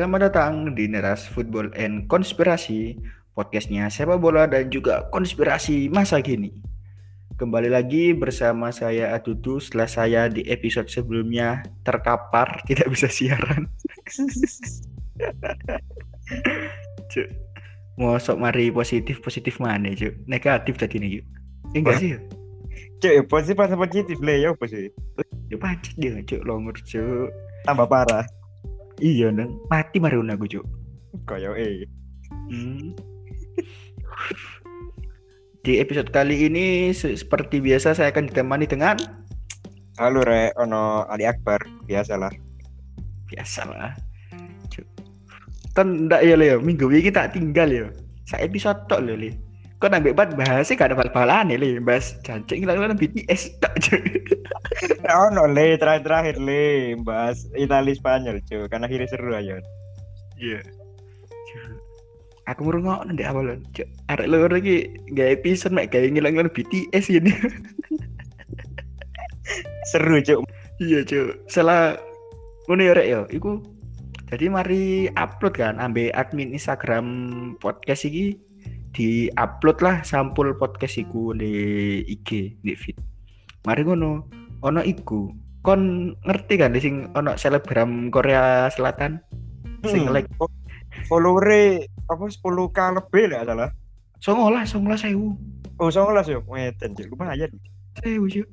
Selamat datang di Neras Football and Konspirasi, podcastnya sepak bola dan juga konspirasi masa kini. Kembali lagi bersama saya Adudu setelah saya di episode sebelumnya terkapar, tidak bisa siaran. Cuk, mau sok mari positif-positif mana cuk? Negatif tadi nih yuk. Enggak sih ya? Cuk, ya positif apa positif le ya apa sih? Ya pancet dia cuk, longor cuk. Tambah parah. Iya neng, mati mari aku cuk. Koyo eh. Hmm. Di episode kali ini se- seperti biasa saya akan ditemani dengan Halo re, ono Ali Akbar, biasalah. biasalah. Cuk. Kan ndak ya Leo, minggu ini tak tinggal ya. Saya episode tok lho Le. Kok nambah banget bahasnya gak ada bal-balan Le, bahas jancuk ngilang BTS tak cuk. ono le terakhir-terakhir le bahas Itali Spanyol cuy, karena akhirnya seru aja. Iya. Aku merungok nanti awal cuk. Arek luar lagi gak episode mek kayak ngilang BTS ini. Seru cuy. Iya cuy, salah ngono ya rek ya. Iku jadi mari upload kan, ambil admin Instagram podcast iki di upload lah sampul podcast iku di IG di feed. Mari ngono, ono iku. Kon ngerti kan di sing ono selebgram Korea Selatan sing Hmm. like Follower apa 10k lebih lah salah. songolah songolah sewu Oh, songolas yo, ngeten cuy, lumayan. sewu cuy.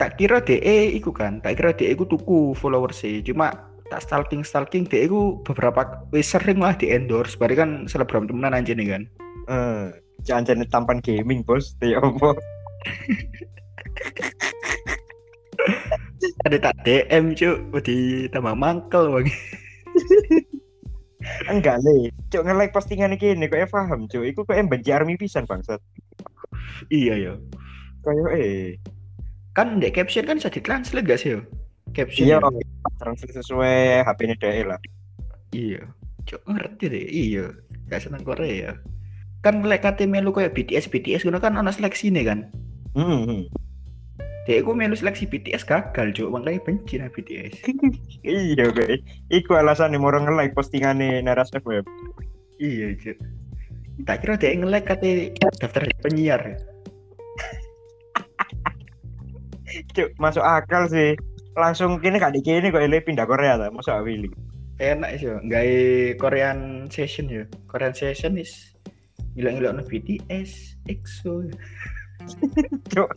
Tak kira DE iku kan, tak kira DE iku tuku followers sih, cuma tak stalking stalking DE iku beberapa wis sering lah di endorse, bari kan selebgram temenan aja nih kan. Eh, jangan tampan gaming, Bos. Ya apa? Ada tak DM cuy, di tambah mangkel bang. Enggak le. Cuk nge-like postingan iki ini kok paham cuy. Iku kok benci army pisan bangsat. iya ya. Kayak eh. Kan di caption kan bisa ditranslate gak sih yo? Caption. Iya, ya? translate sesuai HP-nya DE lah. Iya. Cuk ngerti deh, iya. Gak seneng Korea. Kan lek kate melu kayak BTS BTS ngono kan ono seleksi nih kan. Hmm. Dek aku melu seleksi BTS gagal, Cuk. Makanya benci nah BTS. Iya, gue. Iku alasan nih mau nge-like postingannya Naras FM. iya, Cuk. Tak kira dia nge-like kate daftar penyiar. Cuk, masuk akal sih. Langsung kini gak dikini kok ele pindah Korea ta, masuk Willy. Enak sih, gawe Korean session ya. Korean session is ngilang-ngilang BTS, EXO. Cuk.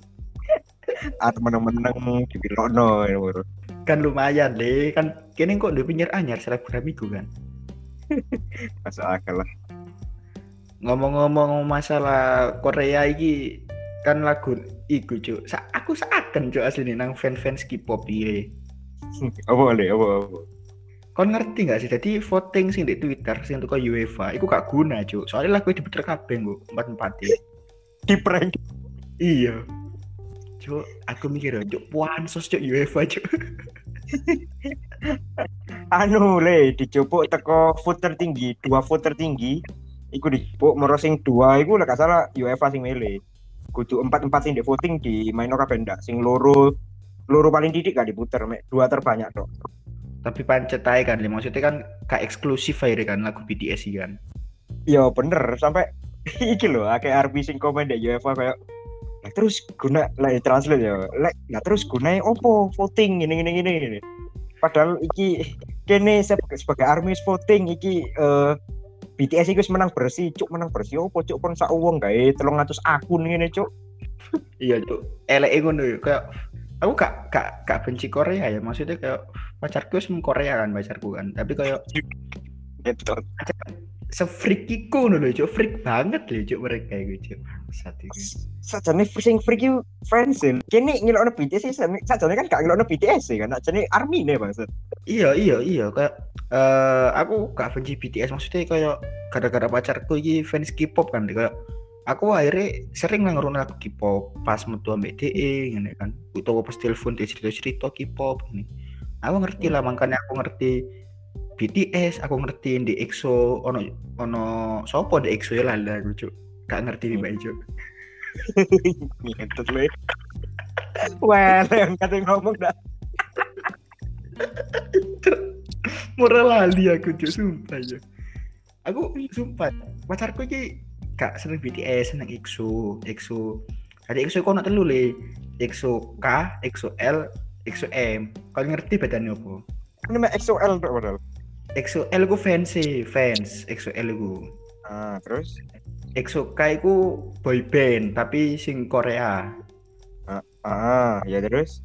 Atau meneng-meneng di Bilono ya. Kan lumayan deh, kan kini kok udah penyiar anyar selebgram iku kan. Masuk akal lah. Ngomong-ngomong masalah Korea iki kan lagu iku cuk. Sa aku seakan cuk asli nih nang fan-fans K-pop iki. Apa boleh, apa apa. Kon ngerti gak sih? Jadi voting sing di Twitter sing tuh UEFA, iku gak guna cuk. Soalnya lagu diputer kabeh nggo empat empat Di prank. Iya. Cuk, aku mikir cuk puansos cuk UEFA cuk. Anu le, dicupuk teko vote tertinggi, dua vote tertinggi. Iku dicupuk moro sing dua iku gak salah UEFA sing milih. Kudu empat-empat sing di voting di main kabeh ndak. Sing loro loro paling didik gak diputer, mek dua terbanyak tok. Tapi pancet ae kan, maksudnya kan gak eksklusif aja kan lagu BTS kan. Ya bener sampai iki lho akeh army sing komen di UEFA kayak lah terus guna lah translate ya lek lah terus gunanya opo voting ini ini ini ini padahal iki kene sebagai, sebagai army voting iki eh, BTS wis menang bersih cuk menang bersih. Opo cuk kon sak uang gawe 300 akun ngene cuk? Iya cuk, elek ngono yo kayak aku gak gak gak benci Korea ya, maksudnya kayak pacarku semua Korea kan pacarku kan, tapi kayak gitu se-freak iku ngono lho cuk, freak banget lho cuk mereka iku cuk. Bangsat iku. sajane sing freak you fans e. kene ngelokno BTS sih sajane kan gak ngelokno BTS sih kan sajane army ne maksud Iya iya iya. Kayak eh aku gak benci BTS maksudnya kayak gara-gara pacarku iki fans K-pop kan kayak aku akhirnya sering lah lagu K-pop pas metu ambek DE ngene kan. Utawa pas telepon dia cerita-cerita K-pop ini aku ngerti lah makanya aku ngerti BTS aku ngerti di EXO ono ono sopo di EXO ya lah lah lucu. Gak ngerti nih Mbak Ijo Ngentot le. Wah, yang kata ngomong dah. moral lali aku cuk sumpah ya aku sumpah pacarku iki gak seneng BTS seneng EXO EXO. Ada EXO kok nak telu le EXO K EXO L EXO M. Kau ngerti bedanya apa Ini mah XOL tuh padahal. EXO L ku fans sih fans EXO L ku Ah, terus? EXO K ku boy band tapi sing Korea Ah, ya terus?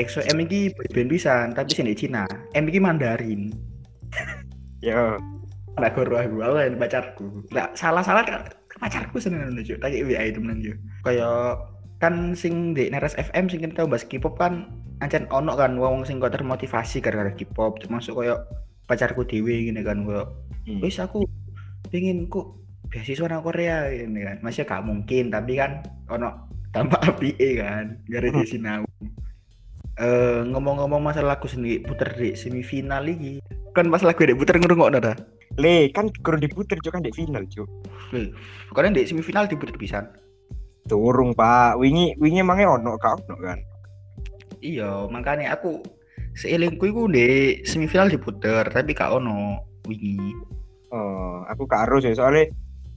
EXO M iki boy band pisan tapi sing Cina M iki Mandarin Ya. Lah guru aku awal pacarku. Lah salah-salah kan pacarku seneng ngono juk. Tak WA itu menang yo. Kayak kan sing di Neres FM sing kita bahas K-pop kan ancen ono kan wong sing kok termotivasi gara-gara K-pop termasuk kayak pacarku dewe gini kan kayak Hmm. wis aku pengen kok beasiswa nang Korea ini kan. Masih gak mungkin tapi kan ono tambah api kan gara di sinau. Eh ngomong-ngomong masalah lagu sendiri puter di semifinal lagi kan pas lagu di puter ngrungokno dah. Le, kan kurang diputer cuk kan di final cuk. Lho, Karena di semifinal diputer pisan. Turung, Pak. Wingi wingi emangnya ono kak ono kan. Iya, makanya aku seelingku iku di semifinal diputer, tapi gak ono wingi. Oh, aku karo sih soalnya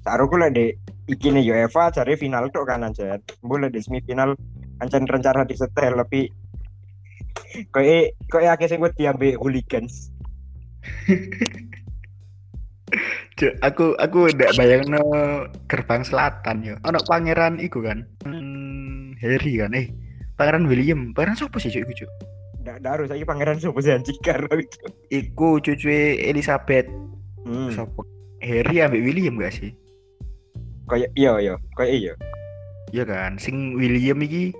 Saruku lah di ikine UEFA cari final tuh kan anjir. Boleh di semifinal ancan rencana disetel tapi kayak kayak akeh sing buat diambil hooligans. Cuk, aku aku ndak bayangno gerbang selatan yo. Ono pangeran iku kan. Hmm, Harry kan eh. Pangeran William. Pangeran siapa sih cuk iku cuk? Harus lagi pangeran sopo sih anjing karo itu. Iku cucu Elizabeth. Hmm. Siapa? Harry ambek William gak sih? Kayak iya iya, kayak iya. Iya kan, sing William iki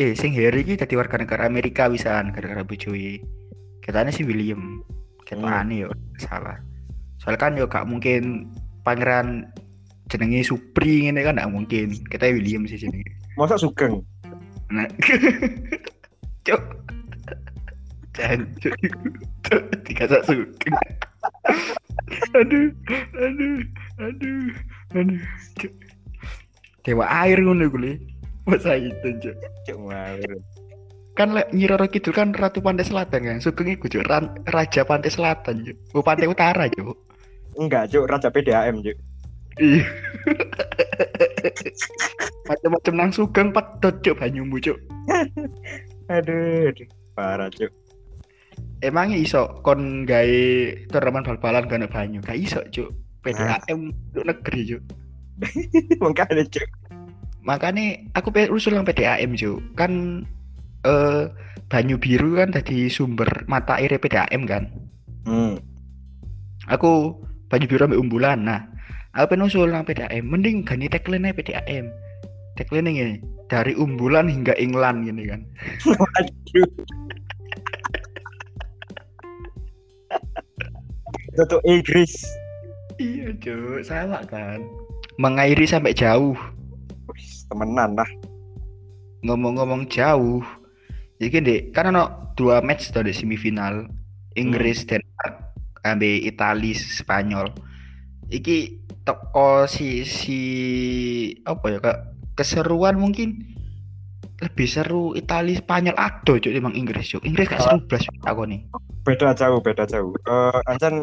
eh sing Harry iki dadi warga negara Amerika wisan gara-gara bojoe. Katanya si William. Ketane yo salah. Soalnya kan yo gak mungkin pangeran jenenge Supri ngene kan gak mungkin. Kita William sih sini. Masa sugeng? Nah. Cuk. Cuk, dikasih sugeng. aduh, aduh, aduh, aduh. Cuk. Dewa air ngono le. Masa itu cuk. Cuk ngawur. kan lek Nyi Roro Kidul kan Ratu Pantai Selatan kan Sugeng iku Raja Pantai Selatan Cuk. Oh, Pantai Utara Cuk. Enggak, Cuk, raja PDAM, Cuk. Iya. Macam-macam nang Sugeng pedot Cuk banyumu Cuk. Aduh, aduh. parah, Cuk. Emangnya iso kon gawe turnamen bal-balan gak banyu? Gak iso Cuk. PDAM untuk negeri Cuk. Makanya, Cuk. Makanya aku usul yang PDAM Cuk. Kan eh banyu biru kan tadi sumber mata air PDAM kan. Hmm. aku banyu biru ambil umbulan. Nah aku pengen usul nang PDAM mending ganti tagline aja PDAM tagline ini dari umbulan hingga England gini kan. Waduh. Itu Inggris. iya cuy salah kan? Mengairi sampai jauh. Wih, temenan lah. ngomong-ngomong jauh. Jadi deh kan ada dua match di semifinal. Inggris Denmark ambil Itali Spanyol iki toko si si apa ya kak keseruan mungkin lebih seru Itali Spanyol ado cuy emang Inggris cuy Inggris gak seru blas aku nih Beda jauh, beda jauh. Eh, Ancan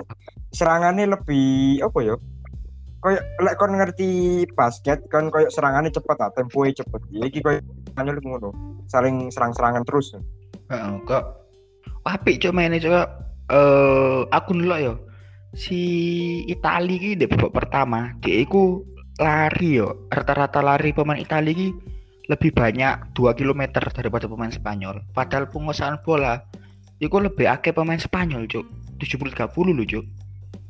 serangannya lebih apa ya? Kayak lek kon ngerti basket kan kayak serangannya cepet ah, temponya cepet. Ya iki kayak Spanyol ngono. Saling serang-serangan terus. Heeh, kok apik cuy mainnya coba eh aku dulu ya si Itali ki di babak pertama dia iku lari yo rata-rata lari pemain Itali ki lebih banyak 2 km daripada pemain Spanyol padahal penguasaan bola iku lebih akeh pemain Spanyol cuk 70 30 lho cuk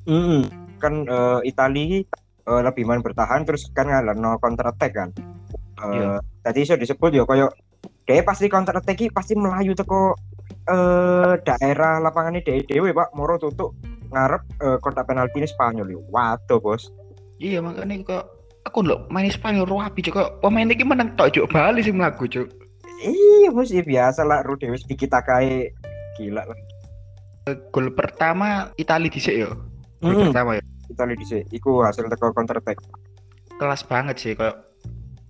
Mm Kan eh, Itali eh, lebih main bertahan terus kan ngalano counter attack kan. Eh, Iya. Tadi iso disebut ya kayak dia pasti counter attack pasti melayu teko eh daerah lapangan ini dewe dewe pak. Moro tutup ngarep eh, kotak penalti ini Spanyol. Ya waduh bos. Iya makanya kok aku lho main Spanyol rapi kok pemain iki menang tok cuk? Bali sing mlaku cuk. Iya bos. Ya biasa lah ru dewe sedikit kae gila lah. Gol pertama Itali dhisik yo. Gol Hmm. pertama ya kita lihat sih iku hasil teko counter attack. Kelas banget sih kayak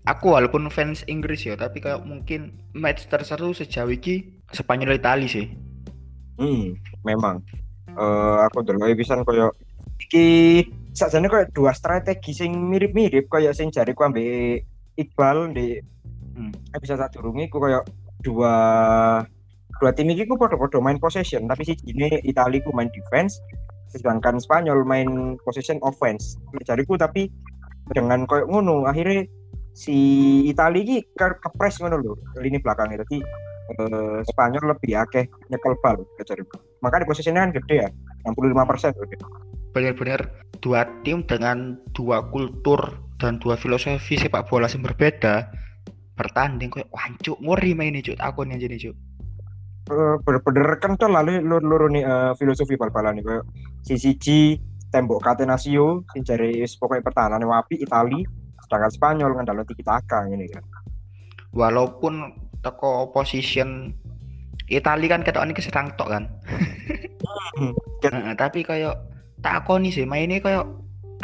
aku walaupun fans Inggris ya tapi kayak mungkin match terseru sejauh ini Spanyol Itali sih. Hmm memang. Eh aku delok pisan koyo iki sakjane koyo dua strategi sing mirip-mirip koyo sing jariku ambek Iqbal di Hmm. episode satu durunge ku koyo dua dua tim iki ku podo-podo main possession tapi si ini Italia ku main defense sedangkan Spanyol main possession offense. Jariku tapi dengan koyo ngono akhirnya si Italia iki ke kepres ngono lho lini belakangnya. Tadi eh, Spanyol lebih akeh nyekel bal jariku makanya posisinya kan gede ya 65 persen. Benar-benar dua tim dengan dua kultur dan dua filosofi sepak bola yang berbeda bertanding kayak wancuk ngori main ini cuk takon yang jadi cuk bener-bener kental lah lur nih eh, filosofi bal-balan nih kayak siji tembok Catenaccio sing jare wis pokoknya pertahanan wapi Itali sedangkan Spanyol ngandalo tiki taka ini kan walaupun teko position Itali kan ketok ini keserang tok kan Hmm. Tapi kayak tak nih sih mainnya kayak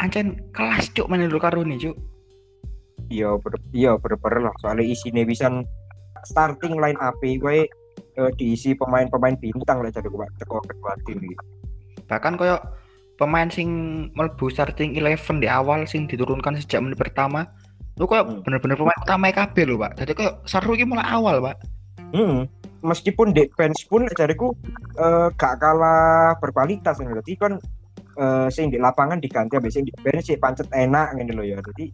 ancen kelas cuk main dulu karo nih cuk iya bener iya bener-bener lah soalnya isinya bisa starting line up gue diisi pemain-pemain bintang lah jadi gue teko kedua tim iki. bahkan kayak pemain sing melbu starting 11 di awal sing diturunkan sejak menit pertama lu kayak Hmm. bener-bener pemain utama KB lho pak jadi kayak seru ini mulai awal pak Hmm. Meskipun di bench pun jariku eh, gak kalah berkualitas gitu. Jadi kan eh, sing di lapangan diganti habis sing di bench sih pancet enak gitu loh ya. Jadi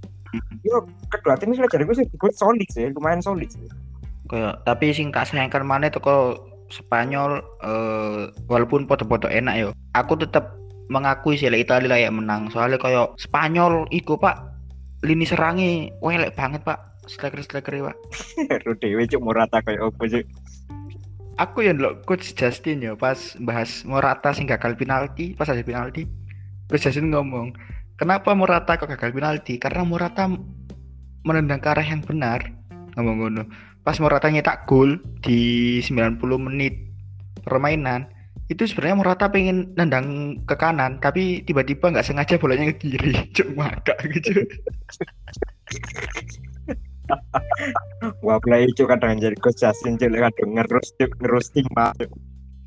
yo kedua tim ini jariku sih good solid sih, lumayan solid sih. kayak tapi sing tak sayangkan mana toko Spanyol eh, walaupun foto-foto enak yo aku tetap mengakui sih Italia layak menang. Soalnya kayak Spanyol iku pak lini serangi welek banget pak. Striker striker pak. Ru dewe cuk Morata kayak opo sih. aku yang lo coach Justin ya pas bahas Morata sing gagal penalti pas ada penalti coach Justin ngomong kenapa Morata kok gagal penalti? Karena Morata menendang ke arah yang benar. Ngomong ngono. Pas Morata nyetak gol di 90 menit permainan itu sebenarnya Morata pengen nendang ke kanan tapi tiba-tiba nggak sengaja bolanya ke kiri cuma agak gitu Wah play cuk kadang jadi coach cuk lek kadang ngerus ngerus tim.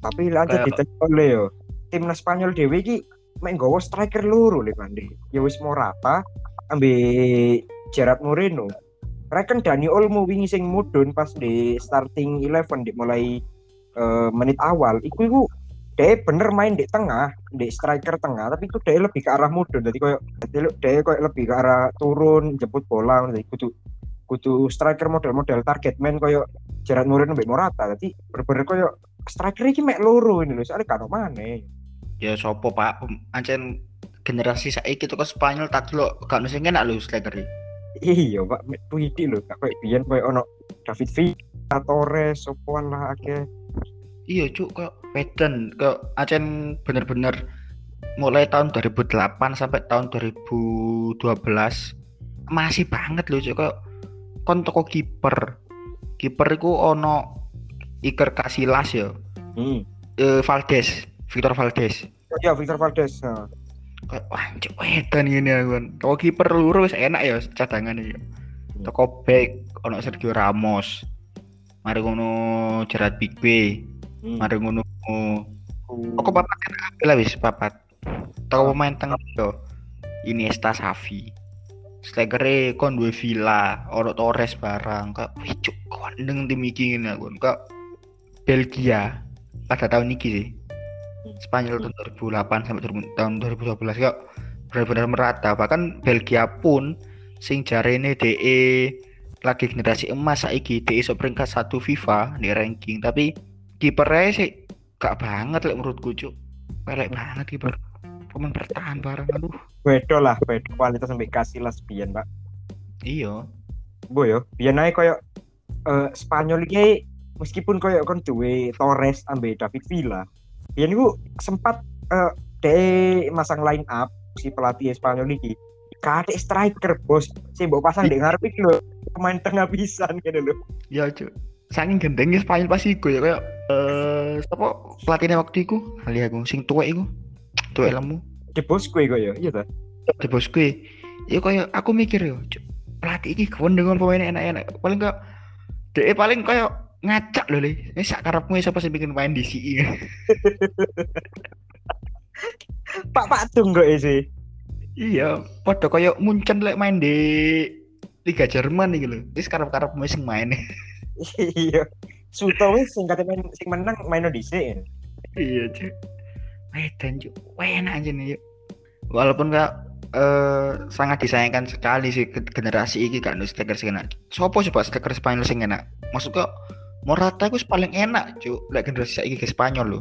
Tapi lanjut Kayak- ditanya oleh yo. Timnas Spanyol dewe iki mek nggawa striker loro le Pandi. Ya wis Morata ambil Gerard Moreno. Reken Dani Olmo wingi sing mudun pas di starting 11 di mulai eh, menit awal iku iku dia bener main di tengah, di striker tengah, tapi itu dia lebih ke arah mudun. Jadi koyo dia koyo lebih ke arah turun, jemput bola, jadi kudu kudu striker model-model target man koyo Gerard Moreno mbek Morata. Jadi bener-bener koyo striker iki mek loro ini lho, soalnya kan mana. ya sopo pak ancen generasi saiki tuh ke Spanyol tak lo gak nusin enak lo striker. Iya, Pak, mek tuwiti lho, gak koyo biyen koyo ono David Villa, Torres, sopoan lah akeh. Iya cuk kok Medan kok Acen bener-bener mulai tahun 2008 sampai tahun 2012 masih banget loh kok kon toko kiper. Kiper iku ono Iker Casillas ya Hmm. eh, Valdes Victor Valdes Ya Victor Valdes. Nah. wah cuk ini aku kan toko kiper luru wis enak ya cadangan ya toko back ono Sergio Ramos. Mari ngono Gerard Pique. Hmm. mari ngono Aku papat kan kabeh lah wis papat. Toko pemain tengah yo. Iniesta Xavi. Slegere kon duwe Villa, ono Torres barang. Kak wih cuk kondeng tim iki ngene aku. Kak Belgia pada tahun ini sih. Spanyol tahun 2008 sampai 2000 tahun 2012 kok benar-benar merata. Bahkan Belgia pun sing jarene DE lagi generasi emas saiki DE iso peringkat satu FIFA di ranking tapi kipernya sih gak banget lek menurutku cuk pelek banget kiper pemain bertahan bareng aduh Bedo lah, bedo kualitas sampai kasih lah biyen, Pak. iya Bu yo, biyen ae koyo eh, Spanyol iki meskipun koyo kon duwe Torres ambek David Villa. Biyen iku sempat eh de masang line up si pelatih Spanyol iki. Kade striker bos, sing mbok pasang di ngarep iki lho, pemain tengah pisan gitu lho. ya cuk saking gendengnya Spanyol pasti iku ya kayak eh apa pelatihnya waktu iku kali aku sing tuwek iku tuwek lemu Di bos kue koyo, iya ta? di bosku ya kayak aku mikir yo cuk pelatih iki kawan dengan pemain enak-enak paling gak DE paling kayak ngacak loh le ini sak karepmu siapa sih bikin main di sini Pak Pak kok sih. Iya, padha koyo Munchen lek main di Liga Jerman iki lho. Wis karep-karep sing main. Iya. Suto wis sing kate main sing menang main dhisik. iya, Cuk. Medan, Cuk. Enak aja nih, yuk. Walaupun kak eh, sangat disayangkan sekali sih generasi ini kan striker sing enak. Sopo coba striker Spanyol sing enak? Maksudnya Morata itu paling enak, Cuk. Lek generasi saiki ke Spanyol lho.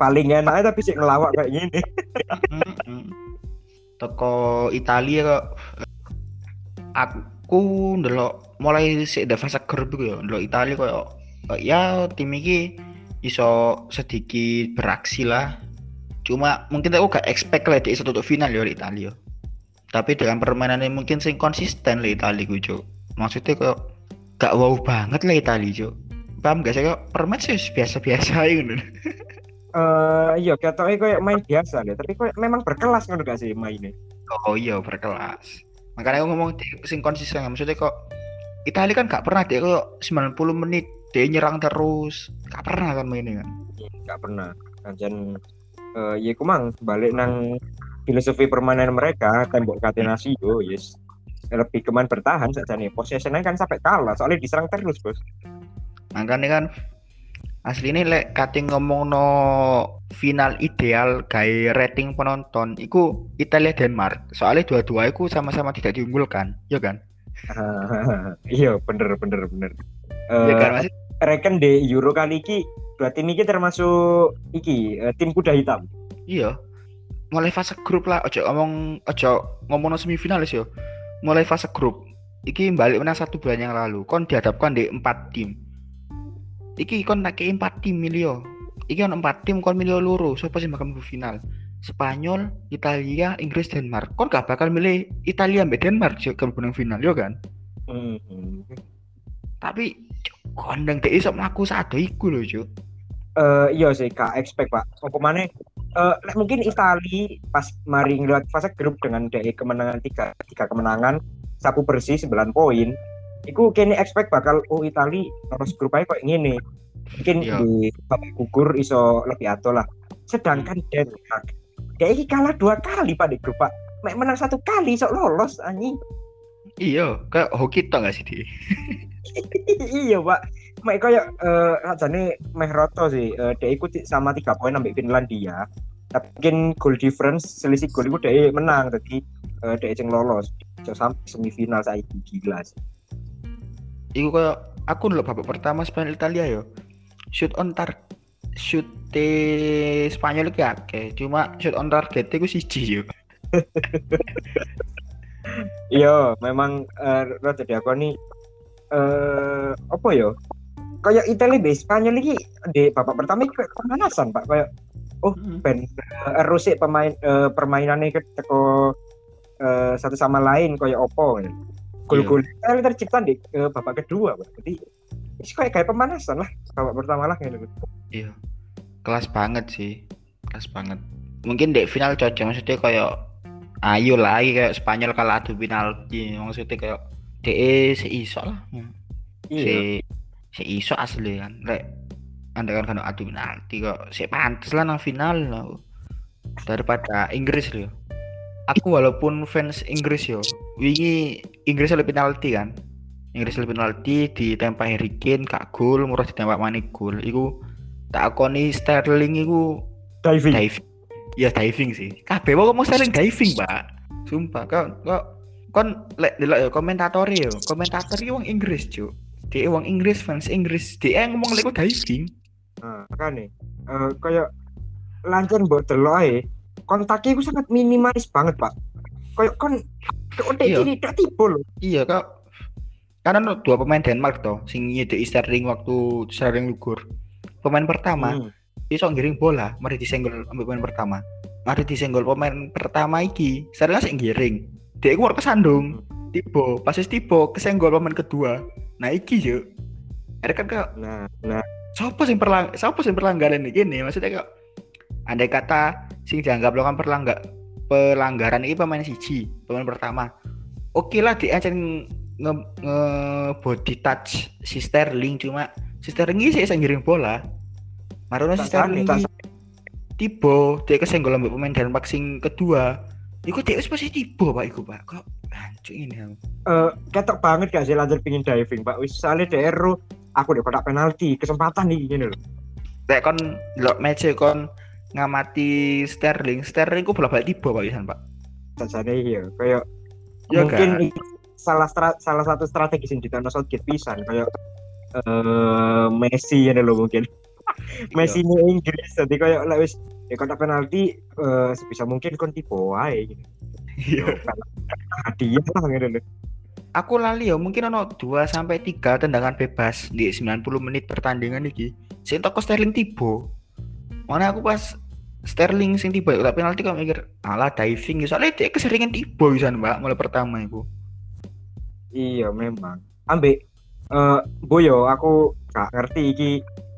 Paling enak tapi sih ngelawak kayak gini. Toko Italia kok aku ndelok mulai sik da fase grup iku ya ndelok koyo kok ya tim iki iso sedikit beraksi lah. Cuma mungkin aku gak expect lah dia iso tutup final ya Italia. Tapi dengan permainannya mungkin sing konsisten lah Italia gue Cuk. Maksudnya kok gak wow banget lah Italia Cuk. Paham gak sih kok permain sih biasa-biasa gitu. Eh iya ketoknya kayak main biasa deh, tapi kayak memang berkelas ngono gak sih mainnya? Oh iya berkelas. Makanya aku ngomong sing konsisten maksudnya kok Italia kan gak pernah dia kok 90 menit dia nyerang terus. Gak pernah kan mainnya kan. Iya, Gak pernah. Kajian eh ya kumang balik nang filosofi permainan mereka tembok katenasi yo yes lebih keman bertahan saja nih possessionnya kan sampai kalah soalnya diserang terus bos Makanya kan asli ini lek kating ngomong no final ideal gaya rating penonton iku Italia Denmark. Soalnya dua-dua iku sama-sama tidak diunggulkan ya kan? Iya bener bener bener. Iya Eh, kan masih reckon di Euro kali dua tim ini termasuk iki eh, tim kuda hitam. Iya. Mulai fase grup lah ojo ngomong ojo ngomong no semifinalis yo. Mulai fase grup. Iki balik menang satu bulan yang lalu. Kon dihadapkan di empat tim iki kon tak kei empat tim milio iki on empat tim kon milio loro siapa sih bakal mlebu final Spanyol, Italia, Inggris, Denmark. Kon gak bakal milih Italia mbek Denmark sih ke menang final yo kan. Hmm. Tapi kondang dhek iso mlaku sado iku lho, Cuk. Eh, iya sih kak expect pak apa mana eh, lek mungkin Itali pas mari ngeliat fase grup dengan DE kemenangan tiga tiga kemenangan sapu bersih 9 poin Iku kene expect bakal oh Itali terus grup aja kok ngene. Mungkin Iya. di babak gugur iso lebih ato lah. Sedangkan Denmark dia ini kalah dua kali pak di grup pak. Mek menang satu kali sok lolos anjing. Iya, kayak hoki tok gak sih di? iya pak. Mek koyo eh sajane meh roto sih. Eh, dia ikut sama tiga poin sampai Finlandia. Tapi mungkin goal difference selisih gol itu dia menang. Jadi eh, dia lolos. Sampai semifinal saya gila sih Iku kayak aku dulu babak pertama Spanyol Italia yo. Shoot on tar shoot di Spanyol iki akeh, cuma shoot on target iku siji yo. iya memang eh rada diakoni eh apa ya kayak Italia di Spanyol ini di babak pertama ini kayak pemanasan pak kayak oh ben eh, erusik pemain eh, permainannya ke teko eh, satu sama lain kayak opo gitu. Gol-gol Italia tercipta di eh, babak kedua pak jadi ini kayak kayak pemanasan lah babak pertama lah gitu Iya. Kelas banget sih. Kelas banget. Mungkin dek final cocok maksudnya kayak ayo lah iki kayak Spanyol kalah adu penalti maksudnya kayak DE seiso lah. Si si iso asli kan. Lek anda kan kan adu penalti kok si pantes lah nang final lah. Daripada Inggris loh. Aku walaupun fans Inggris yo, wingi Inggris lebih penalti kan. Inggris lebih penalti ditembak Harry Kane kak gol, murah ditembak Mane gol. Iku tak akoni Sterling iku diving diving. Ya diving sih. Kabeh wong ngomong Sterling diving, Pak. Sumpah kok kok kon lek delok ya komentator ya, komentator iki wong Inggris, Cuk. Dia wong Inggris, fans Inggris. Dia ngomong lek diving. nah, kan nih eh, kayak lancar buat delok ae kontaknya itu sangat minimalis banget pak kayak kon kok Iya. ini loh Iya, kok. Karena no, dua pemain Denmark toh, sing nyedeki Sterling waktu Sterling lugur. Pemain pertama Hmm. iso ngiring bola, mari disenggol ambek pemain pertama. Mari disenggol pemain pertama iki, Sterling sing ngiring. Dia iku ora kesandung. Tiba, pas wis tiba kesenggol pemain kedua. Nah iki yo. Ada kan kok nah nah siapa sing perlang siapa sing pelanggaran iki nih maksudnya kok andai kata sing dianggap melakukan pelanggar pelanggaran ini pemain siji pemain pertama. Oke lah dia aja nge, nge body touch si Sterling cuma si Sterling ini sih bisa ngiring bola. Marono si Sterling tiba dia kesenggol ambek pemain Denmark sing kedua. Iku dia pasti tiba pak iku pak. Kok hancur ini aku Eh, ketok banget gak sih lanjut pingin diving pak? Wis soalnya DRU aku kotak penalti kesempatan nih gini loh Lek kon lo match kon ngamati Sterling. Sterling ku bola balik tiba pak Isan pak. Sajane iya kayak Iya mungkin kan? salah stra- salah satu strategi sing ditono Southgate pisan kayak eh Messi ya loh mungkin. Messi ini Inggris jadi kayak lek wis ya kotak penalti eh sebisa mungkin kon tipe wae. Gitu. iya hadiah lah gitu loh aku lali ya mungkin ono 2 sampai 3 tendangan bebas di 90 menit pertandingan iki. Sing toko Sterling tiba. Mana aku pas Sterling sing tiba tak penalti kok mikir alah diving ya. soalnya dia keseringan tiba bisa mbak mulai pertama itu. Iya memang. Ambek eh boyo aku gak ngerti iki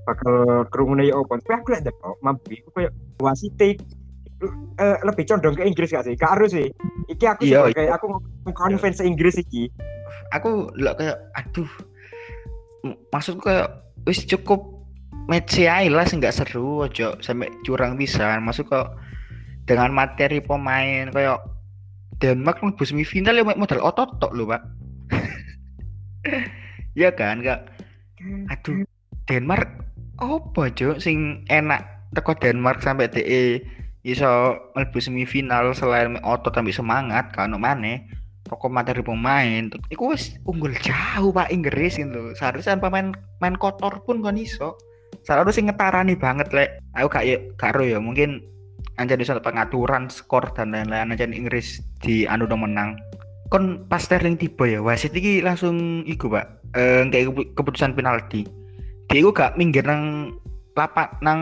bakal kerumune ya opo tapi aku lihat deh kok mampu aku kayak wasite eh, lebih condong ke Inggris gak sih? Gak harus sih. Iki aku Iya, sebagai aku convince Inggris iki. Aku lo kayak aduh maksudku kayak wis cukup match sih nggak seru aja sampai curang bisa masuk kok dengan materi pemain kayak Denmark mlebu semifinal ya modal otot tok lho pak. Ya kan kak? Aduh Denmark apa cok sing enak teko Denmark sampai DE iso mlebu semifinal selain otot sampai semangat kan mana toko materi pemain. Iku wis unggul jauh pak Inggris gitu seharusnya tanpa main main kotor pun kan iso selalu sing ngetarani banget lek. Aku gak karo ya mungkin anjir iso pengaturan skor dan lain-lain anjir Inggris di anu menang. Kon pas Sterling tiba ya wasit iki langsung iku pak. Eh kayak kepu- keputusan penalti. Dia iku gak minggir nang lapak nang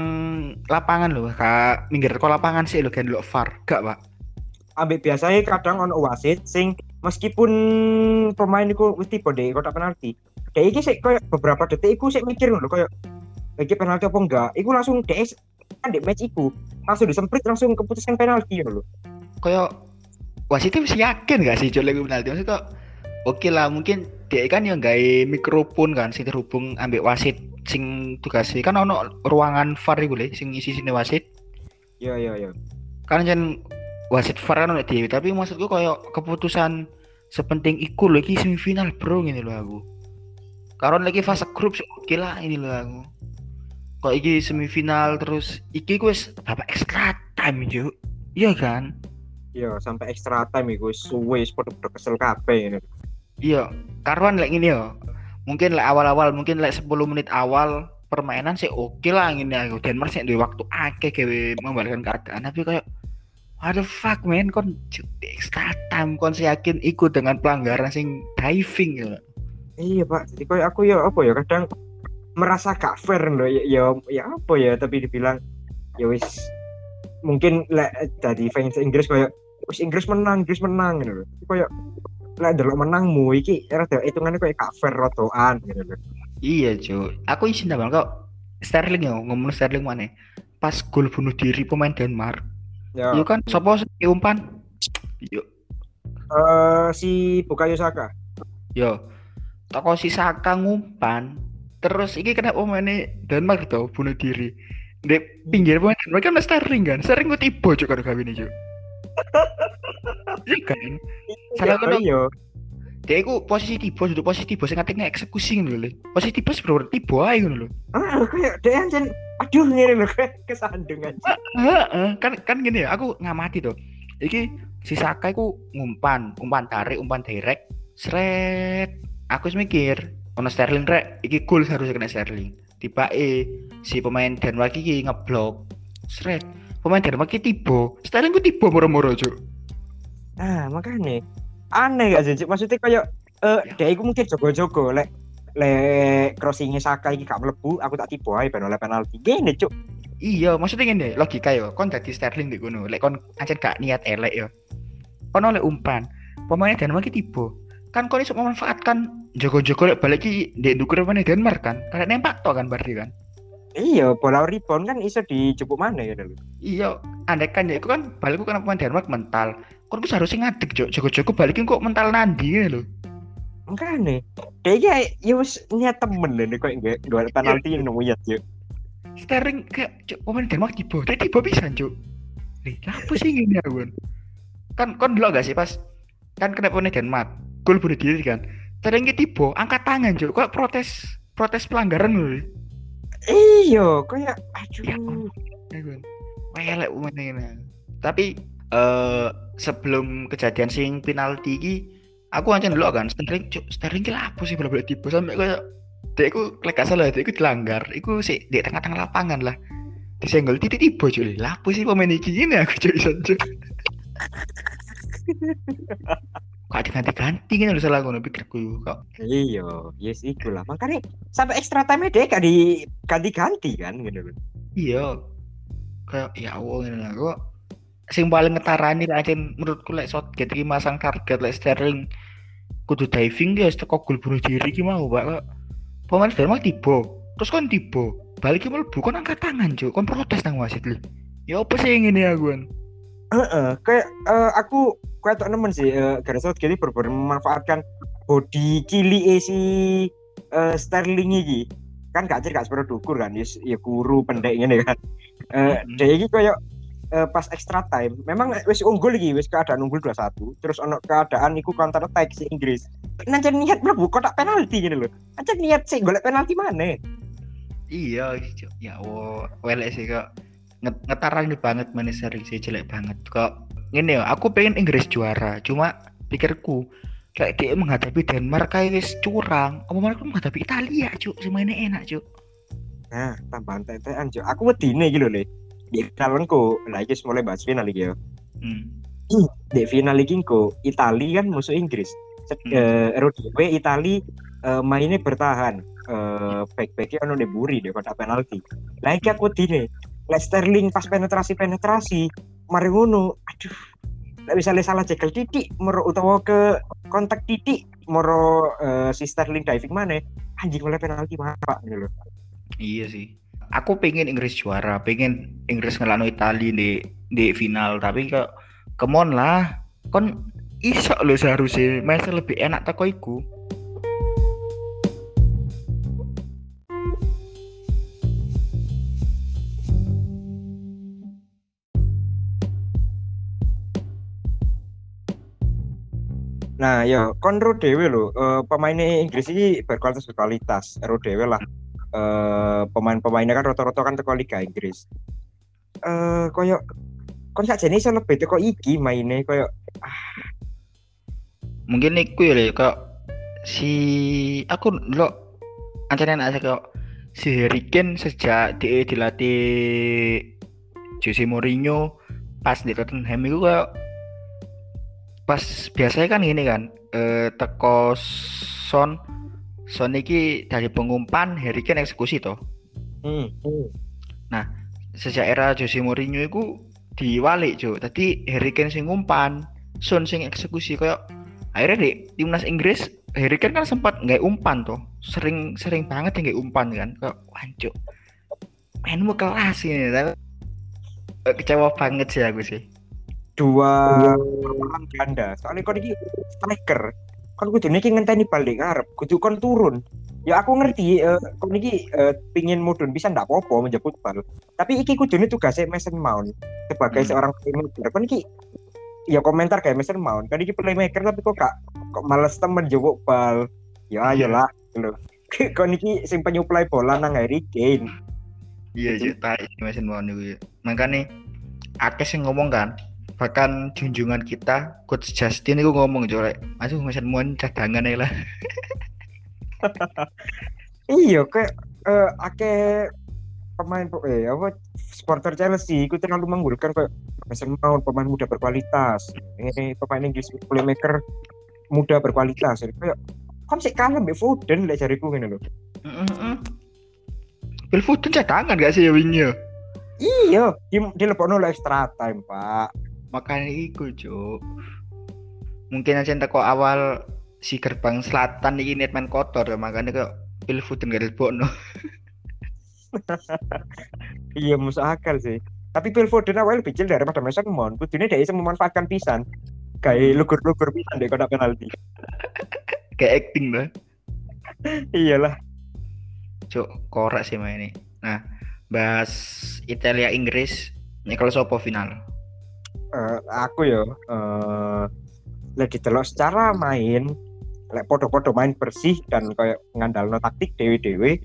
lapangan loh gak minggir ke lapangan sih lo kan lo VAR. Gak pak. Ambek biasanya kadang ono wasit sing meskipun pemain iku wis tiba deh kotak penalti. Kayak iki sih kayak beberapa detik iku sih mikir lho kayak iki penalti apa enggak? Iku langsung DS kan di match iku. Langsung disemprit langsung keputusan penalti lho kayak wasitnya mesti yakin gak sih colek penalti? Maksudnya kok oke lah mungkin dia kan yang gawe mikrofon kan sing terhubung ambek wasit sing tugasnya kan ono ruangan VAR iku le sing isi sini wasit. Iya iya iya kan jen wasit VAR kan dhewe tapi maksudku kayak keputusan sepenting iku iki semifinal bro ngene lho aku. Karon lagi fase grup sih oke lah ini lho aku kok iki semifinal terus iki wis babak extra time juk iya kan? Iya sampai extra time iku suwe padha kesel kabeh ini Iya, karuan lek gini ya. Mungkin lek awal-awal, mungkin lek 10 menit awal permainan sih oke lah ngene aku. Denmark sih duwe waktu akeh gawe membalikkan keadaan. Tapi kayak what the fuck man kon di extra time. Kon sih yakin ikut dengan pelanggaran sing diving ya. iya pak. Jadi kayak aku ya apa ya kadang merasa gak fair lho ya, ya ya apa ya tapi dibilang ya wis mungkin lek dari fans Inggris kayak wis Inggris menang Inggris menang gitu loh kayak lek delok menangmu iki rada hitungannya kayak gak fair rotoan gitu loh Iya, cuy. Aku isin bang kok Sterling ya ngomong Sterling mana? Pas gol bunuh diri pemain Denmark. ya Iya kan sing umpan? Yo, eh si Bukayo Saka yo. Toko si Saka ngumpan. Terus iki kena pemain Denmark tuh bunuh diri. Di pinggir pemain Denmark kan ada Sterling kan. Sterling kok tiba cuy karo gawe ini. Iya kan? Salah Iya, kono. iya Dia iku posisi tiba, duduk posisi tiba sing ngetiknya eksekusi ngono lho. Posisi tiba sebenarnya tiba ae ngono lho. ah kayak dia anjen aduh ngene lho kayak kesandung aja Heeh, kan kan gini ya, aku ngamati tuh. Iki si Saka iku ngumpan, umpan tarik, umpan direct, seret. Aku mikir, ono Sterling rek, iki gol seharusnya kena Sterling. Tiba eh si pemain Denmark iki ngeblok. Seret. Pemain Denmark iki tiba. Sterling ku tiba moro-moro, Cuk. Nah, makanya aneh gak sih? Maksudnya kayak eh Ya. dia iku mungkin jogo-jogo lek lek crossingnya Saka iki gak mlebu, aku tak tiba ae ben oleh penalti. Gini, Cuk. Iya, maksudnya gini, logika yo, kon dadi Sterling di kono. Lek kon ancen gak niat elek yo. Kon oleh umpan. Pemain Denmark iki tiba. Kan kon iso memanfaatkan jogo-jogo lek balik ndek ndukur pemain Denmark kan. Karena nempak to kan berarti kan. Iya, bola rebound kan iso dijupuk mana ya lho. Iya, andai kan ya, itu kan balikku kan pemain Denmark mental. Kon ku seharusnya ngadeg, Jok. Jogo-jogo balikin kok mental nandi ya lho. Makanya dia iki ya wis niat temen lho nek koyo nggak dua penalti yang nemu ya, Cuk. Sterling kayak cuk pemain Denmark tiba dia tiba bisa cuk Lih, apa sih ini aku kan kan kon dulu gak sih pas kan kena pemain Denmark gol bunuh diri kan? Sterling tiba angkat tangan cuk. Kok protes protes pelanggaran loh Iya, kayak Ya aduh. ampun. Welek pemain ini. Tapi eh sebelum kejadian sing penalti iki aku ancen dulu kan Sterling Sterling ki lah apa sih bolak-balik tiba sampai kayak dia aku lek gak salah dia aku dilanggar. Iku sih di tengah-tengah lapangan lah. Disenggol titik tiba cuy lah apa sih pemain iki? Ini aku cuy cuy kok diganti-ganti kan udah salah ngono pikirku kok Iya, yes iku lah. Makanya sampai extra time dia gak di ganti-ganti kan gitu loh. iya kayak ya Allah ini lah kok sing paling ngetarani lah ancen menurutku lek Southgate iki masang target lek Sterling kudu diving dia teko gol bunuh diri ki mau Pak kok. Pemain Denmark tiba terus kan tiba. Balik ki mlebu kon angkat tangan cuy kon protes nang wasit lho. Ya apa sih yang ini aku kan Heeh, kayak eh, aku kayak tuh nemen sih eh, Gareth Southgate ini benar memanfaatkan body cili si eh, Sterling ini kan gak gak seperti dukur kan yes, ya kuru pendek ini kan. Eh Mhm. dia ini kayak eh, pas extra time memang wis unggul iki wis keadaan unggul 2-1 terus ono keadaan iku counter attack si Inggris. Nanti niat mlebu kotak penalti gitu loh nanti niat sih golek penalti mana iya ya Allah welek sih kok Nget- ngetarani banget mana Sterling sih jelek banget. Kok ini ya aku pengen Inggris juara cuma pikirku kayak dia menghadapi Denmark kayak wis curang. Apa malah menghadapi Italia cuk? Semuanya enak cuk. Nah tambahan tetean Jo aku wedine gitu loh di lah iki wis mulai bahas final iki ya. Hmm. di final iki kok Itali kan musuh Inggris. Hmm. eh, RODW Itali eh, mainnya bertahan. Eh back-backnya ono di buri deh kotak penalti. Lah iki aku dine Lek Sterling pas penetrasi penetrasi mari ngono. Aduh Lek misalnya salah cekel titik moro utawa ke kontak titik moro eh, si Sterling diving mana anjing oleh penalti mana pak gitu iya sih. Aku pengen Inggris juara pengen Inggris ngelano Italia di di final tapi kok kemon lah. Kon iso lo seharusnya masih lebih enak teko iku Nah, ya kon ro dhewe lho, eh, pemainnya Inggris ini berkualitas berkualitas. Ro dhewe lah. Eh, pemain-pemainnya kan rata-rata kan teko Liga Inggris. Eh, koyo kon sakjane iso lebih teko iki maine koyo mungkin iku ya kok si aku lo ancane sih kok si Harry Kane sejak dia dilatih Jose Mourinho pas di Tottenham itu kok pas biasanya kan gini kan eh, teko Son Son iki dari pengumpan Harry Kane eksekusi toh. Hmm. sejak era Jose Mourinho itu diwalik cuy tadi Harry Kane sing umpan Son sing eksekusi. Kayak akhirnya di timnas Inggris Harry Kane kan sempat nggak umpan tuh sering sering banget ya nggak umpan kan. Kayak wancuk mainmu kelas ini. Tapi kecewa banget sih aku sih dua peran ganda. Soalnya kon iki striker. Kon kudu niki ngenteni bal ning ngarep, kudu kon turun. Ya aku ngerti eh, kon iki eh, pingin mudun bisa ndak apa-apa menjemput bal. Tapi iki kudune tugasnya Mason Mount sebagai Hmm. seorang playmaker. Kon iki ya komentar kayak Mason Mount. Kan iki playmaker tapi kok gak kok males temen jemput bal. Ya ayolah gitu. Kon iki sing penyuplai bola nang Harry Kane. iya sih tai mesin mau nih makanya akeh sing ngomong kan bahkan junjungan kita coach Justin itu ngomong coy masuk mesin mau cadangan lah Iya, kayak eh akeh pemain eh apa supporter Chelsea itu terlalu menggulkan kayak Mason Mount pemain muda berkualitas. Ini pemain Inggris playmaker muda berkualitas. Jadi kayak kan sih kalah mbek Foden jariku ngene lho. Phil Foden cadangan gak sih ya wingi ya? Iya, di di lebokno lek extra time, Pak. Makanya iku cuk. Mungkin aja teko awal si gerbang selatan ini net main kotor ya makanya kok Foden gak dilebokno. Iya, masuk akal sih. Tapi Phil Foden awalnya lebih kecil daripada Mason Mount. Kudune dia bisa memanfaatkan pisan. Kayak lugur-lugur pisan deh kotak penalti. Kayak acting lah. Iyalah. Cuk, korak sih main ini. Nah, bahas Italia Inggris nyekel sopo final Eh, aku yo eh lek ditelok secara main lek podo-podo main bersih dan kayak ngandalno taktik dewe-dewe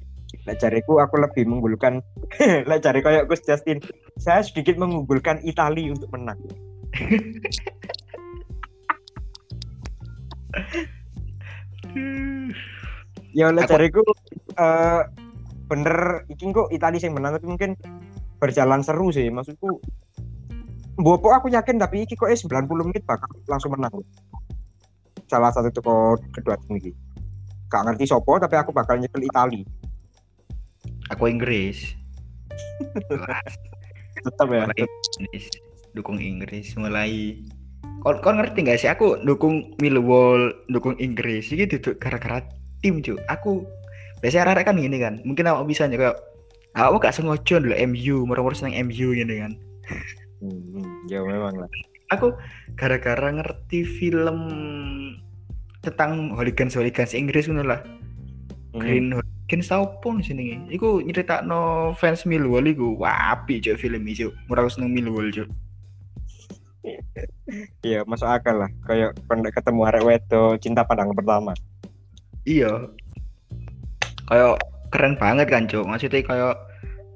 lek jariku aku lebih mengunggulkan lek jari kayak Gus Justin saya sedikit mengunggulkan Italia untuk menang. Ya lek jariku eh bener iki kok Italia yang menang tapi mungkin berjalan seru sih maksudku Bopo aku yakin tapi iki kok eh 90 menit bakal langsung menang. Salah satu toko kedua tim iki. Gak ngerti sopo tapi aku bakal nyekel Itali. Aku Inggris. Tetap ya. Mulai Inggris dukung Inggris mulai. Kon kon ngerti gak sih? Aku dukung Millwall dukung Inggris. Ini duduk gara-gara tim cuy aku biasanya arek kan gini kan. Mungkin aku bisa kayak aku gak sengaja dulu MU murah-murah seneng MU gini kan hmm, ya memang lah. Aku gara-gara ngerti film tentang hooligans hooligans Inggris ngono lah. Hmm. Green Hooligans tau pun sini. Iku nyeritakno fans Millwall iku. Wah api cuy film cuy murah seneng Millwall cuy iya masuk akal lah. Kayak pernah ketemu arek wedo cinta pandangan pertama. Iya. Kayak keren banget kan cuk. Maksudnya kayak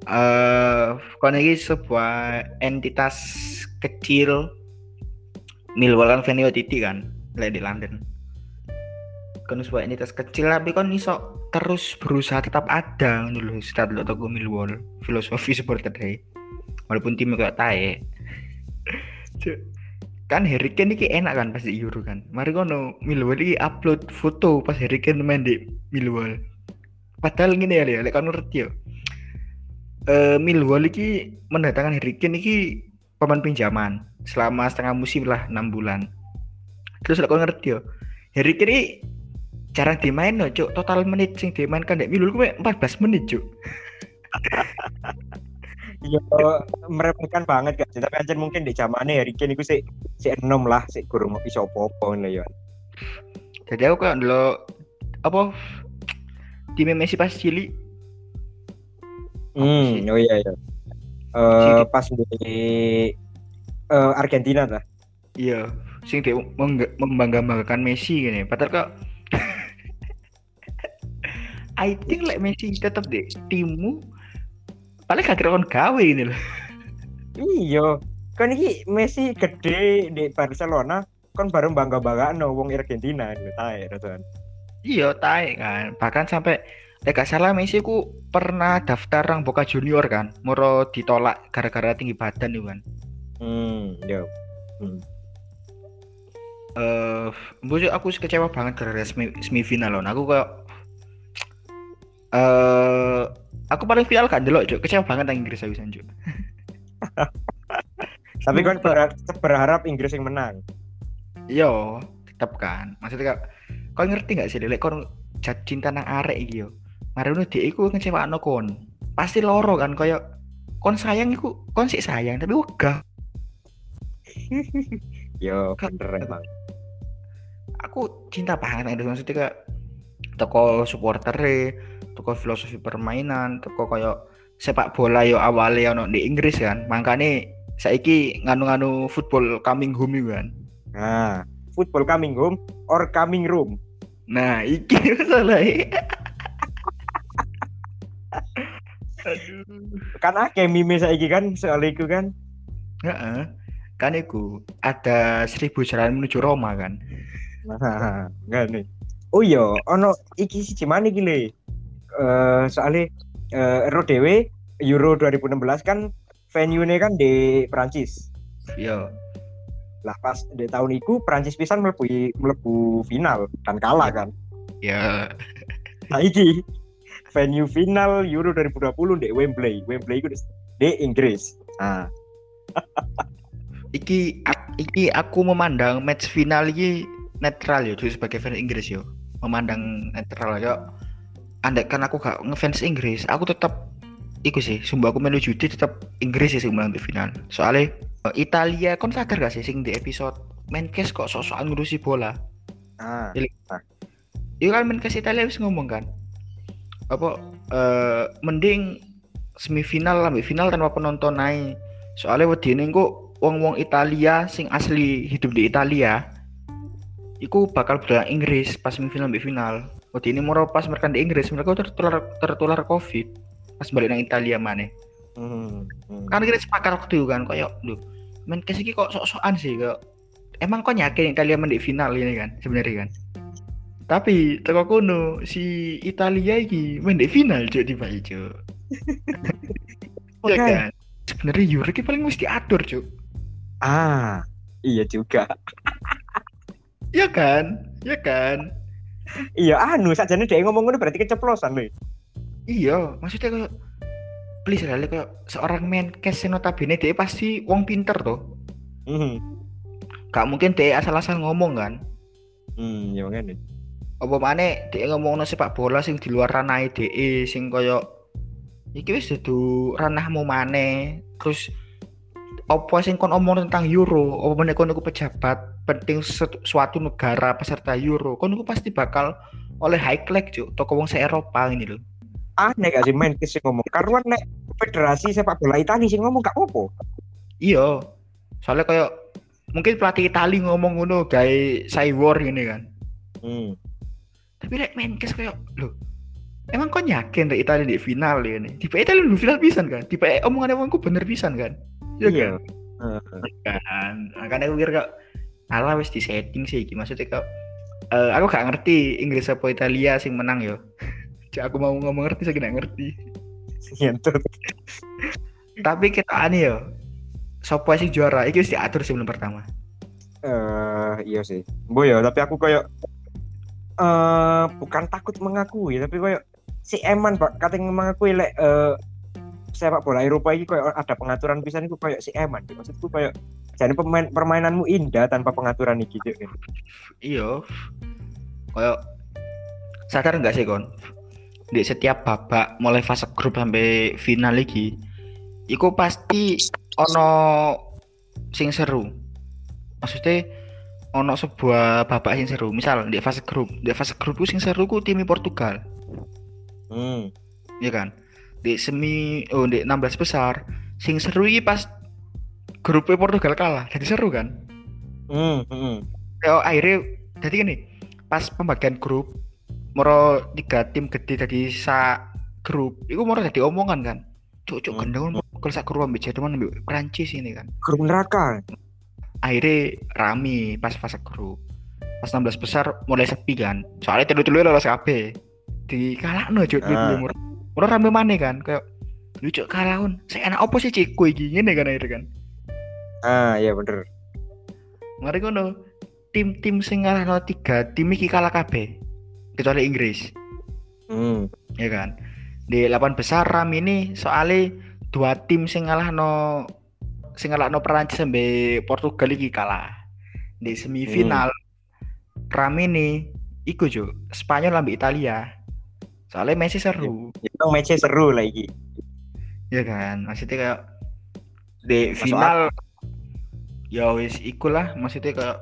eh kon sebuah entitas kecil Millwall kan venue titik kan lek di London. Kan sebuah entitas kecil tapi kon iso terus berusaha tetap ada dulu setelah dulu toko Millwall filosofi supporter deh. Walaupun timnya kayak tae. Kan Harry Kane ini enak kan pas di Euro kan? Mari kono Millwall ini upload foto pas Harry Kane main di Millwall. Padahal gini ya lek kan ngerti ya eh Millwall ini mendatangkan Harry Kane ini pemain pinjaman selama setengah musim lah enam bulan. Terus lek kau ngerti ya Harry Kane ini jarang dimain no cuk. Total menit sing dimainkan dek Millwall kuwi 14 menit cuk. Iya meremehkan banget kan tapi aja mungkin di zamannya Harry Kane itu sih si enom lah si guru mau iso apa-apa ya jadi aku kan dulu apa tim Messi pas cilik Hmm, oh iya iya. Eh pas di eh, Argentina lah. Iya, sing dia membangga-banggakan Messi gini. Padahal kok I think like Messi tetap deh timmu paling gak kira kon gawe ini loh. Iya. Kan iki Messi gede di Barcelona kan baru bangga bangga no wong Argentina gitu tae Rosan. Iya, tae kan. Bahkan sampai Lek gak salah Messi ku pernah daftar rang Boca Junior kan, moro ditolak gara-gara tinggi badan itu kan. Hmm, iya. Eh, uh, aku kecewa banget gara-gara semi, semifinal loh. Aku kayak eh aku paling final kan dulu, Cuk. Kecewa banget nang Inggris bisa, Cuk. Tapi kan berharap, berharap Inggris yang menang. Yo, tetap kan. Maksudnya kau ngerti gak sih, Lek kau jat cinta nang arek iki yo. Marono dia iku ngecewakno kon. Pasti loro kan kayak kon sayang iku kon sih sayang tapi wegah. Yo, Kan- bener emang. Aku cinta banget Inggris maksudnya kayak toko supporter toko filosofi permainan, toko kayak sepak bola yo awalnya ono di Inggris kan. Makanya saiki nganu-nganu football coming home kan. Nah, football coming home or coming room. Nah, iki masalahnya. Kan akeh meme saiki kan soal iku kan. Heeh. Kan iku ada seribu jalan menuju Roma kan. Nah, enggak nih. Oh iya, ono iki siji mana iki le? Eh soalnya eh Euro dhewe Euro 2016 kan venue-nya kan di Prancis. Yo. Lah pas di tahun itu Prancis pisan mlebu mlebu final dan kalah kan. Ya. Nah iki venue final Euro 2020 di Wembley. Wembley itu di Inggris. Nah, Iki iki aku memandang match final iki netral yo, jadi sebagai fans Inggris yo. Memandang netral yo. Andai kan aku gak ngefans Inggris, aku tetap iku sih, sumpah aku melu judi tetap Inggris sih sing menang di final. Soalnya eh, Italia kon sadar gak sih sing di episode Menkes kok sok-sokan ngurusi bola. ah, Iya kan Menkes Italia wis ngomong kan. Apa eh mending semifinal sampai final tanpa penonton naik soalnya wedine kok wong-wong Italia sing asli hidup di Italia iku bakal berlawan Inggris pas semifinal sampai final wedine moro pas mereka di Inggris mereka tertular tertular covid pas balik nang Italia mana Hmm. hmm. kan kita sepakat waktu itu kan kayak lu main kes iki kok sok-sokan sih kok emang kok yakin Italia mendik final ini kan sebenarnya kan tapi teko kono si Italia iki mendik final cuk tiba cuk ya Oke. kan sebenarnya Euro iki paling mesti diatur cuk Ah, iya juga. ya kan ya kan Iya, anu sajane dia ngomong ngono berarti keceplosan lho. iya maksudnya kayak please lah kayak seorang main yang notabene dia pasti wong pinter tuh Hmm. gak mungkin dia asal-asal ngomong kan Hmm, ya ngene. Apa mana dia ngomong sepak bola sing di luar ranah DE sing koyo iki wis dudu ranahmu maneh. Terus apa sing kon omong tentang Euro? Apa meneh kon iku pejabat penting suatu negara peserta Euro? Kon iku pasti bakal oleh high class cuk. Toko wong se Eropa ini lho. Aneh gak sih main sing ngomong. Karuan nek federasi sepak bola Italia sing ngomong gak apa-apa. iya. Soalnya kayak mungkin pelatih Itali ngomong ngono gawe cyber gini kan. Hmm. Tapi lek main kes kayak lho emang kau yakin rek Italia di final ya nih? Tiba Italia lu final pisan kan? Tiba omongan emangku bener pisan kan? Iya Iya. kan? Kan makanya aku kira kok ala wis di setting sih maksudnya kok eh, aku gak ngerti Inggris apa Italia sing menang yo Cak aku mau ngomong ngerti saya gak ngerti. Ngentut. tapi kita aneh yo Sopo sing juara? Iki wis diatur sebelum pertama. Eh, iya sih. Mbok ya, tapi aku kayak eh bukan takut mengakui, tapi kayak si Eman Pak katanya mengakui lek eh sepak bola Eropa ini kayak ada pengaturan pisan iku kayak si Eman. Maksudku kayak jadi pemain permainanmu indah tanpa pengaturan iki Cuk. iya kayak sadar nggak sih kon di setiap babak mulai fase grup sampai final lagi iku pasti ono sing seru maksudnya ono sebuah babak sing seru. Misal di fase grup. Di fase grup ku sing seru ku tim Portugal. Hmm. ya kan? Di semi oh di 16 besar sing seru iki pas grupnya Portugal kalah. Jadi seru kan? Hmm, hmm. ya akhirnya jadi gini. Pas pembagian grup moro tiga tim gede dari sa grup. Itu moro jadi omongan kan? Cuk cuk Hmm. gendong kalau sak grup ambil Jerman ambil Prancis ini kan? Grup neraka. Akhirnya rame pas fase grup. Pas 16 besar mulai sepi kan. Soalnya telu telu lolos KB di kalah no cuk Ah. moro moro rame mana kan kayak lu cuk kalahun. Saya enak apa sih ciku iki ngene kan akhirnya kan. Ah, iya bener. mari ngono tim-tim sing ngalahno tiga tim iki kalah kabeh kecuali Inggris. Hmm. ya kan? Di 8 besar ram ini soalnya dua tim sing ngalahno sing ngalahno Perancis sampai Portugal iki kalah. Di semifinal ram ini iku jo Spanyol ambil Italia. Soalnya Messi seru. Itu match seru lah iki. ya kan? Maksudnya kayak di Masuk final ya wis iku lah maksudnya kayak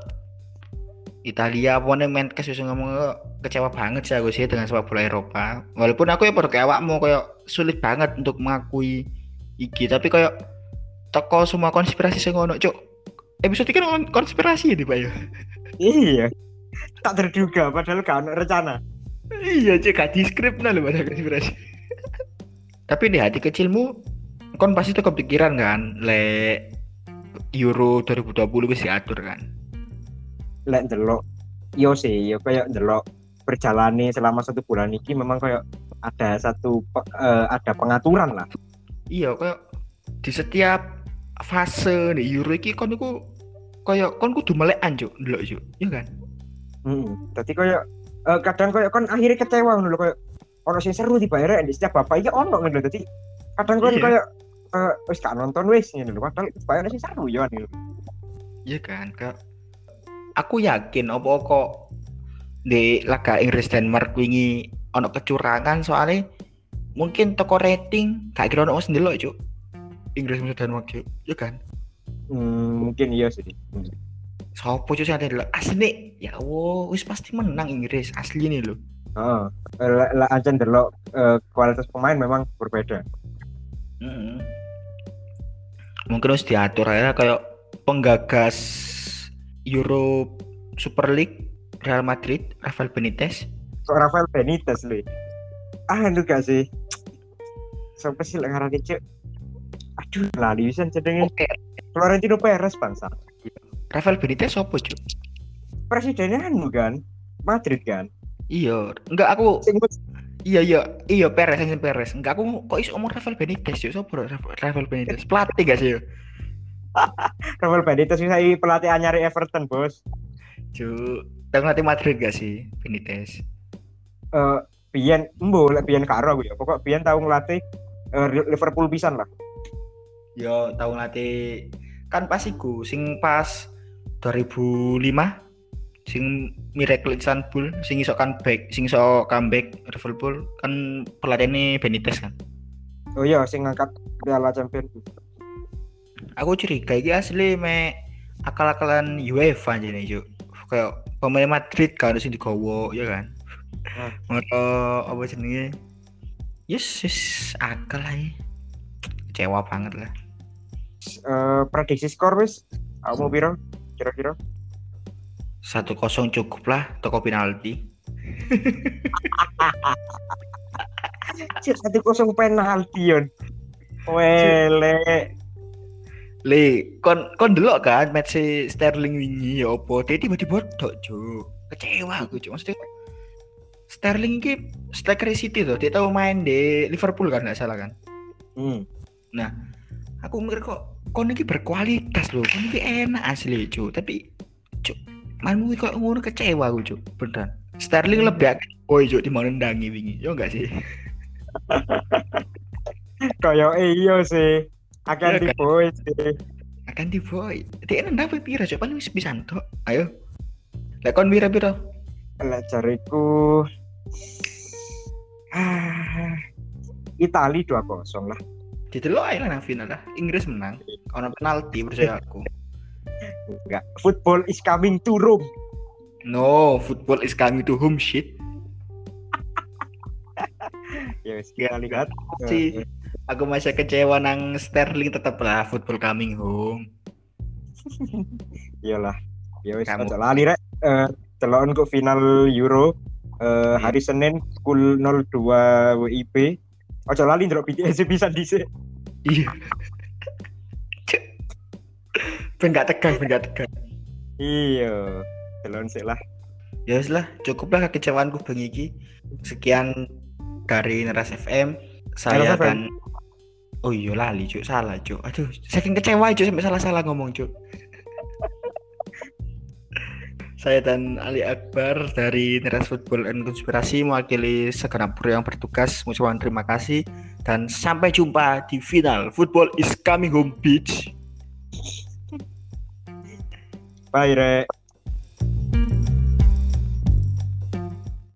Italia pokoknya main kes ngomong kecewa banget sih aku sih dengan sepak bola Eropa. Walaupun aku ya pada kayak awakmu kayak sulit banget untuk mengakui iki. Tapi kayak toko semua konspirasi sing ngono cuk episode ini kan konspirasi ya tiba ya Iya. Tak terduga padahal gak ada rencana. iya cuk gak di skrip nah pada konspirasi tapi di hati kecilmu kon pasti tuh kepikiran kan le Euro 2020 wis diatur kan Lek delok yo sih, yo kayak delok berjalani selama satu bulan ini memang kayak ada satu eh, ada pengaturan lah. iya kayak di setiap fase nih Euro iki kon iku kayak kon kudu melekan cuk ndelok cuk iya kan Hmm. Jadi kayak eh, kadang kayak kan akhirnya kecewa ngono lho kayak ono sing seru di bayar di setiap bapak iki ono ngono. Dadi kadang kan Iya. kayak eh, wis gak nonton wis ngene lho padahal bayar sing seru yo nih. iya kan kak aku yakin opo kok di laga Inggris Denmark wingi ono kecurangan soalnya mungkin toko rating gak kira ono wis ndelok cuk Inggris musuh Denmark cuk iya kan Hmm, mungkin iya sih. Hmm. Sopo cuy ada delok asli ya Allah wis pasti menang Inggris asli nih lo Heeh. Lah lah aja delok eh, kualitas pemain memang berbeda. Mm-mm. Mungkin harus diatur ya kayak penggagas Euro Super League Real Madrid Rafael Benitez. kok Rafael Benitez lu ah itu gak sih sampai sih lengaran kecil aduh lali bisa cedengin Oke. Florentino Perez bangsa Rafael Benitez apa cuy? presidennya anu kan Madrid kan Iya, enggak aku iya iya iya Perez yang Perez. Enggak aku kok iso omong Rafael Benitez yo sapa Rafael Benitez? Pelatih gak sih yo? Rafael Benitez bisa pelatih anyar Everton bos Cu, tahu nanti Madrid gak sih Benitez? eh Bian embo lek Bian karo aku ya pokok Bian tahu ngelatih eh, Liverpool pisan lah Yo tahu nanti kan pas iku sing pas 2005 sing Miracle Istanbul sing iso comeback sing iso comeback Liverpool kan pelatihnya Benitez kan. oh iya sing ngangkat Piala Champions Aku curiga iki asli me akal-akalan UEFA aja nih Cuk. Kayak pemain Madrid kan sing digowo ya kan. Ngono apa jenenge? Yes, yes, akal. Kecewa banget lah. Eh, prediksi skor wis kamu piro kira-kira Satu kosong cukup lah toko penalti. Satu kosong penalti yon Wele Le, kon kon delok kan match si Sterling wingi ya opo? Dia tiba-tiba dok, Cuk. Kecewa aku, Cuk. Maksudnya Sterling ki striker City tuh, dia tahu main di Liverpool kan nggak salah kan. hmm. Aku mikir kok kon iki berkualitas loh, kon iki enak asli, Cuk. Tapi Cuk, mainmu iki kok ngono kecewa aku, Cuk. Beneran. Sterling lebih akeh boy, Cuk, di mana ndangi wingi. Yo enggak sih? Kayak iya sih akan Iya kan? diboy sih Akan di boy. Dia nendang pira, Cuk? Paling bisa tok. Ayo. Lah kon pira-pira? Lek jariku ah Itali 2-0 lah Didelok ae lah nang final lah. Inggris menang. Ono penalti percaya aku. enggak football is coming to Rome No, football is coming to home shit. ya wis Ya, lihat Si aku masih kecewa nang Sterling tetap lah football coming home. iyalah ya wis aja lali rek eh ke final Euro eh, hari Senin pukul 02 WIB Ojo lali ndelok BTS bisa dhisik. Iya. ben gak tegang, ben gak tegang. Iya. Celon sik lah. Ya wis lah, cukuplah kekecewaanku bengi iki. Sekian dari Neras FM. Saya dan Oh iya lali cuk, salah cuk. Aduh, saking kecewa cuk sampai salah-salah ngomong cuk. Saya dan Ali Akbar dari Neras Football and Konspirasi mewakili segenap kru yang bertugas. Mengucapkan terima kasih dan sampai jumpa di final Football is coming home beach. Bye rek.